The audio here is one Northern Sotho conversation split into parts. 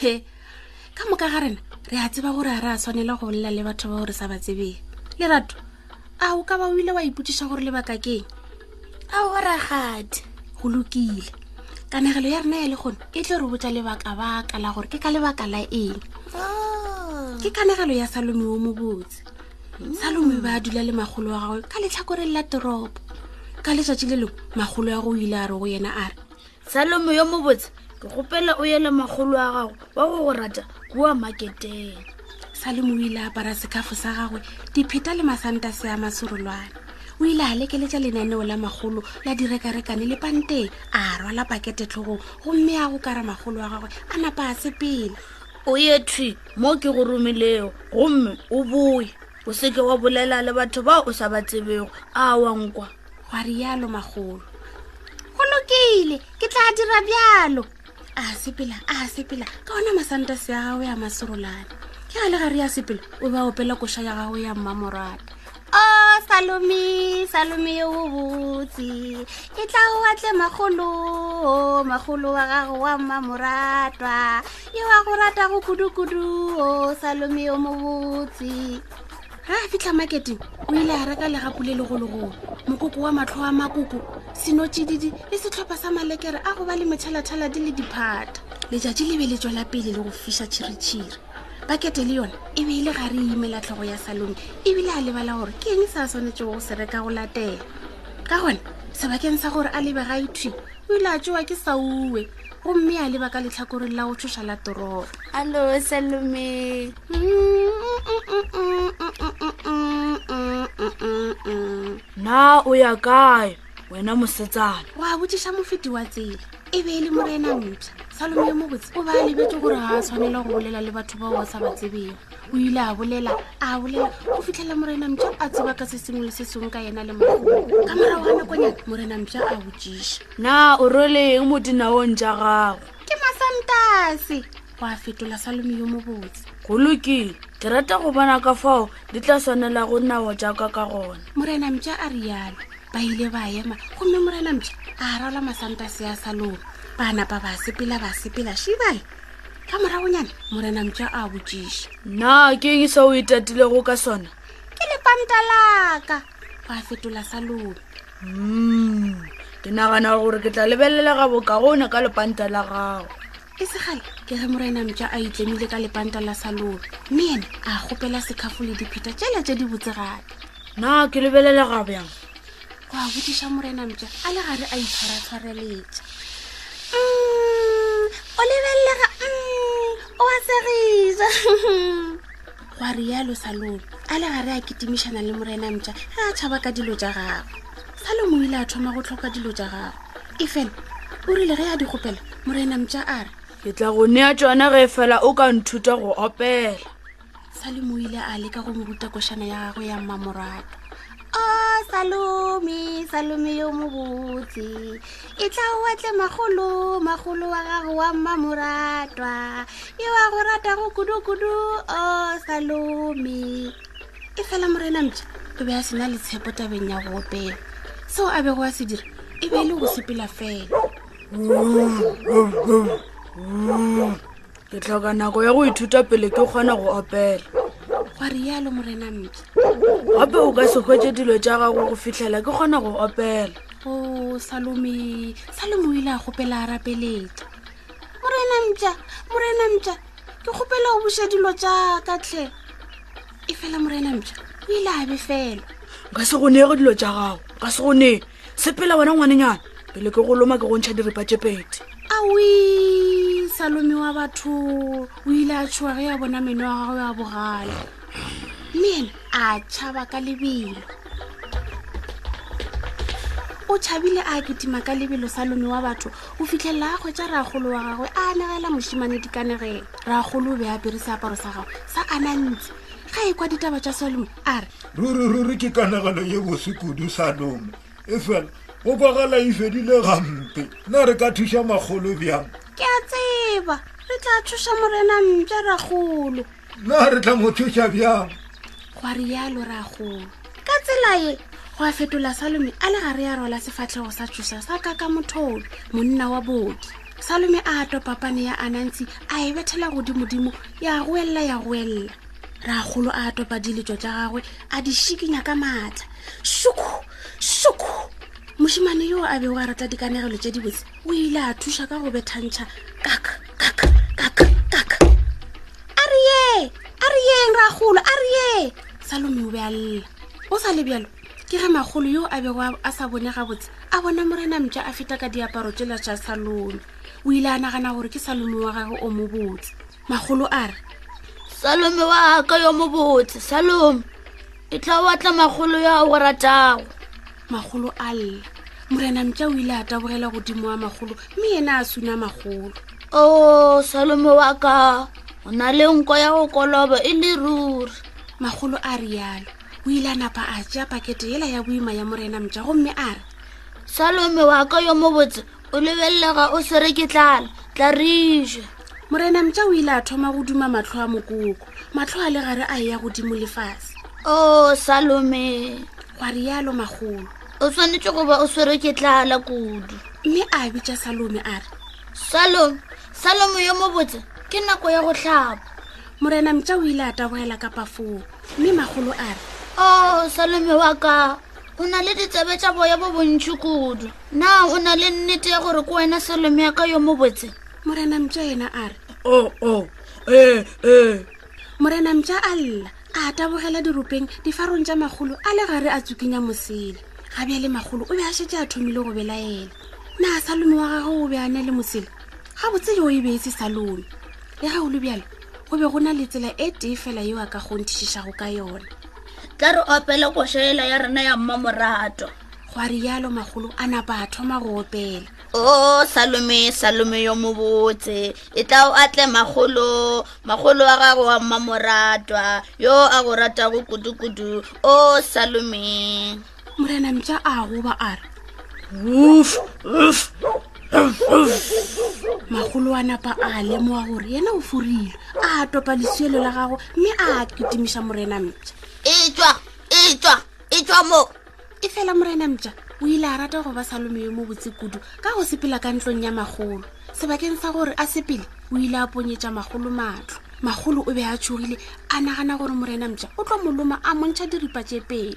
he ka moka ga rena re a tseba gore a re a tshwanela go bolela le batho ba gore sa ba tsebeng lerato a o ka ba o ile wa ipotsiša gore lebaka keng a o ragadi go lokile kanegelo ya rena ya le kgone e tlo re botsa lebaka-baka la gore ke ka lebaka la eng oh. ke kanegelo ya salome o mobotse salome ba a dula le magolo wa gagwe ka letlhakoreng la toropo ka letsatsi le lengwe magolo ya go ile a re go yena a re salomo yo mobotse ke gopela o yele magolo a gago wa go go rata kua maketeng salomo o ile apara sekafo sa gagwe dipheta le masanta se a masorolwane o ile a lekeletša lenaneo la magolo la direkarekane le panteng a rwala paketetlhogong gomme a go kara magolo a gagwe a napa a sepela o ye thwi mo ke go romilego gomme o boye o seke wa bolela le batho ba o sa ba tsebego a wankwa gwa rialo magolo go lokile ke tla dira bjalo a sepela a sepela ka ona masanta se ya gago ya maserolane ke ga le ga re ya sepela o ba opela koša ya gago ya mmamorata o oh, salome salome yo o botse e tla o atle magolo magolo wa gago wa mmamoratwa yo wa go rata go kudukudu o oh, salome yo mo botse ga a fitlha maketeng o ile a reka legapu le legologolo mokoko wa matlho a makoko senotšididi le setlhopha sa malekere a go ba le metšhalathala di le diphata letšatši le be le tswela pele le go fiša tšhiritšhiri bakete le yone e be e le ga re imela tlhogo ya salone ebile a lebala gore ke eng se a swanetšego go se reka go latela ka gone sebakeng sa gore a lebe ga ithwi o ile a tšowa ke sauwe gomme a leba ka letlhakoreng la go tšhoša la toropo allo salome na o ya kae wena mosetsana wa botšiša mofeti wa tsela e be e le morena mpša salome yo mobotse o ba a lebetse gore ga a tshwanela go bolela le batho bao ba sa ba tsebego o ile a bolela a bolela go fitlhela morena mpša a tseba ka se sengwe le se sengwe ka yena le mogolo ka morago ga nakonyana morena mpša a botsiša na o roleng mo dinaong ja gago ke masantase go a fetola salome yo mobotse go lokile ke rata go bona ka fao di tla swanela go nawo jaaka ka gona morena mpša a rialo ba ile ba ema gomme morena mpša a rala masantase ya salome ba napa ba sepela ba sepela shibale ka moragonyana morena mpša a botšiša na ke eng sa o e tatilego ka sona ke lepanta laka ba fetola sa lone mm, ke nagana gore ke tla lebelela ga bokaone ka lepanta la gago e segale ke ge morena mpša a itlemile ka lepanta la sa lone mme ena a kgopela sekhafo le dipheta tšela tše di botse gape na ke lebelela ga bjang go a botsiša morena mpša a le gare a itshwaratshwareletša mm, o lebelelega mm, o a segisa gwa rialo salone a le gare a ketimišana le morena mpša ge a tšhaba ka dilo tša gagwe salomo o ile a thoma go tlhoka dilo tša gagwe e fela o rile ge a di kgopela morena mpša a re ke tla go nea tsona ge fela o ka nthuta go opela salome o ile a leka go mo ruta košana ya gagwe ya mmamorato o oh, salome salome yo mobotse e tla o atle magolo magolo wa gago wa mmamoratwa yo wa go rata go kudu-kudu o oh, salome e fela morena mja o be a sena letshepo tabeng ya go opela seo a bego a se dira e be e le go sepela fela ke tlhoka nako ya go ithuta pele ke kgona go opela wa rialo morena mme gape o ka se hwetse dilo tša gago go fitlhela ke kgona go opela o oh, salome salome o ile a gopela a rapeletsa morena mpša morena mpša ke gopela go buša dilo tša ka tlhe e fela morena mpša o ile a be fela nka se go neego dilo tša gago nka se go nee sepela wena ngwanenyana pele ke go loma ke go ntšha diripa tše pedi awi salome wa batho o ile a tshoa ge ya bona meno ya gago ya bogale le ena a tšhaba ka lebelo o tšhabile a kitima ka lebelo sa lome wa batho o fitlhelela a kgwetsa ragolo wa gagwe a anegela mošimane dikanegelo ragolo o be a apere seaparo sa gagwe sa anantsi ga e kwa ditaba tša salome a re ruri-ruri ke kanagelo ye bose kudu sa lome e fela go kwagala e fedile gampe na re ka thuša makgolo bjang ke a tseba re tla thuša morena mpša ragolo na re tla mo thuša bjang gwa rialo ragolo ka tsela ye go a fetola salome a le gare ya rola sefatlhego sa thuša sa ka ka motholo monna wa boki salome a ato papane ya anantsi a e bethela godimodimo ya goelela ya goelela ragolo a topa diletso tša gagwe a di šikinya ka maatla suku suku mošimane yo a bego a rata dikanegelo tše dibotse o ile a thuša ka go bethantšha kaka kaka kaka kaka a re ye a re yeng ragolo a re ye salome o be a lela o sa le bjalo ke ge magolo yo a bego a sa bone gabotse a bona morena mtša a feta ka diaparo tšela tša salome o ile a nagana gore ke salome wa gage o mo botse magolo a re salome wa ka yo mobotse salome e tla batla magolo ya go ratago magolo a lla morena mtša o ile a tabogela godimo wa magolo mme ena a suna magolo o oh, salome wa ka o na le nko ya go koloba e le ruri magolo a rialo o ile a napa a tšea pakete ela ya boima ya morena mtša gomme a re salome wa ka yo mobotse o lebelelega o swere ke tlala tla rije morena mtša o ile a thoma go duma matlho a mokoko matlho a le gare a eya godimo lefase o oh, salome gwa rialo magolo o tshwanetse go ba o swere ke tlala kudu mme a bitša salome a re salome salome yo mobotse ke nako ya go tlhapa morena mtša o ile a taboela ka pafoo mme magolo a re o oh, salome wa ka o na le ditsebe tša boya bo bontši kudu na o na le nnete ya gore ke wena selome ya ka yo mobotse morena mtša yena a re o oh, o oh, ee eh, ee eh. morena mtša a lla a tabogela diropeng difarong tša magolo a le gare a tsukinya mosele ga bja le magolo o be a šetse a thomile go belaela na a salome wa gage o be a ne le mosele ga botse yo e be e se salome le ga o le bjalo go be go na le tsela e tee fela yo a ka kgonthišišago ka yona tla re opele košela ya rena ya mma morato gwa rialo magolo a napa a thoma go opela o oh, salome salome yo mobotse e tla o atle magolo magolo wa gago wa mmamoratwa yo a go ratago kudu-kudu o oh, salome morena mpša a goba a re wof wof magolo wa napa a lemoga gore yena o forile a topa lesuelo la gago mme a kitimiša morena mpša etswa etswa etswa mo e fela morena mpša o ile a rata go ba salome yo mo botse kudu ka go sepela ka ntlong ya magolo sebakeng sa gore a sepele o ile a ponyetša magolo matlho magolo o be a tshogile a nagana gore morena mpša o tlo moloma a montšha diripa tše pedi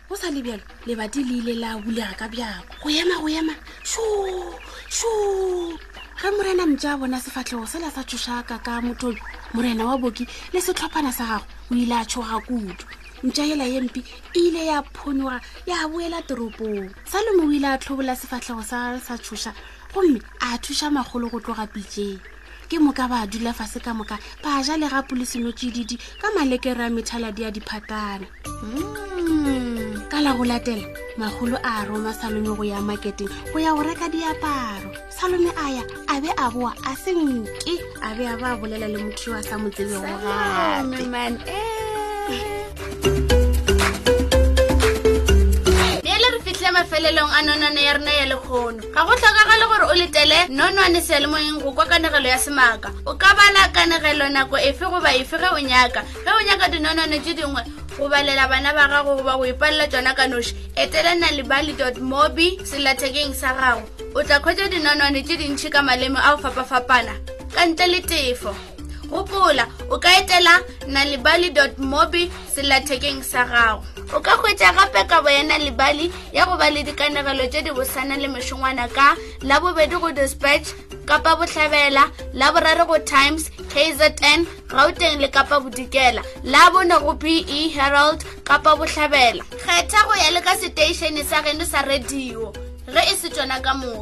go sa le bjalo lebati le ile la bulega ka bjako go ema go ema šo šo ge morena ntse a bona sefatlhego sela sa tšhošaka ka mothong morena wa boki le setlhophana sa gago o ile a tshoga kudu ntša ela ye mpe e ile ya phonyoga ya boela toropong salome o ile a tlhobola sefatlhego sa sa tšhoša gomme a thuša magolo go tloga pitseng ke moka ba dula fase ka moka ba ja le ga polisenotšididi ka malekere a methaladi a diphatana mm. ka la go latela magolo a roma salome go ya maketeng go ya go reka diaparo salome a ya a be a boa a se nke a be a ba bolela le motho yo a sa mo tsebego gape mafelelong a nonone ya rona ya lekgono ga go tlhokagale gore o letele nonwane sealemoyeng go kwa kanegelo ya semaka o ka bala kanegelo nako efe goba efe ge o nyaka ge o nyaka dinonwane tse dingwe go balela bana ba gago goba go ipalela tsona ka noši etela nalibali mobi selathekeng sa gago o tla kgwetsa dinonwane tse dintšhi ka maleme a go fapafapana ka ntle le tefo gopola o ka etela nalibali mobi selathekeng sa gago o ka hwetša gape kabo ya nalibali ya go ba le dikanegelo tše di bosana le mešongwana ka labobedi go dispatch kapa bohlabela laborare go times kzn gauteng le kapa bodikela la bone go pe herald kapa bohlabela kgetha go ya le ka seteišene sa geno sa radio ge e se tsona ka moka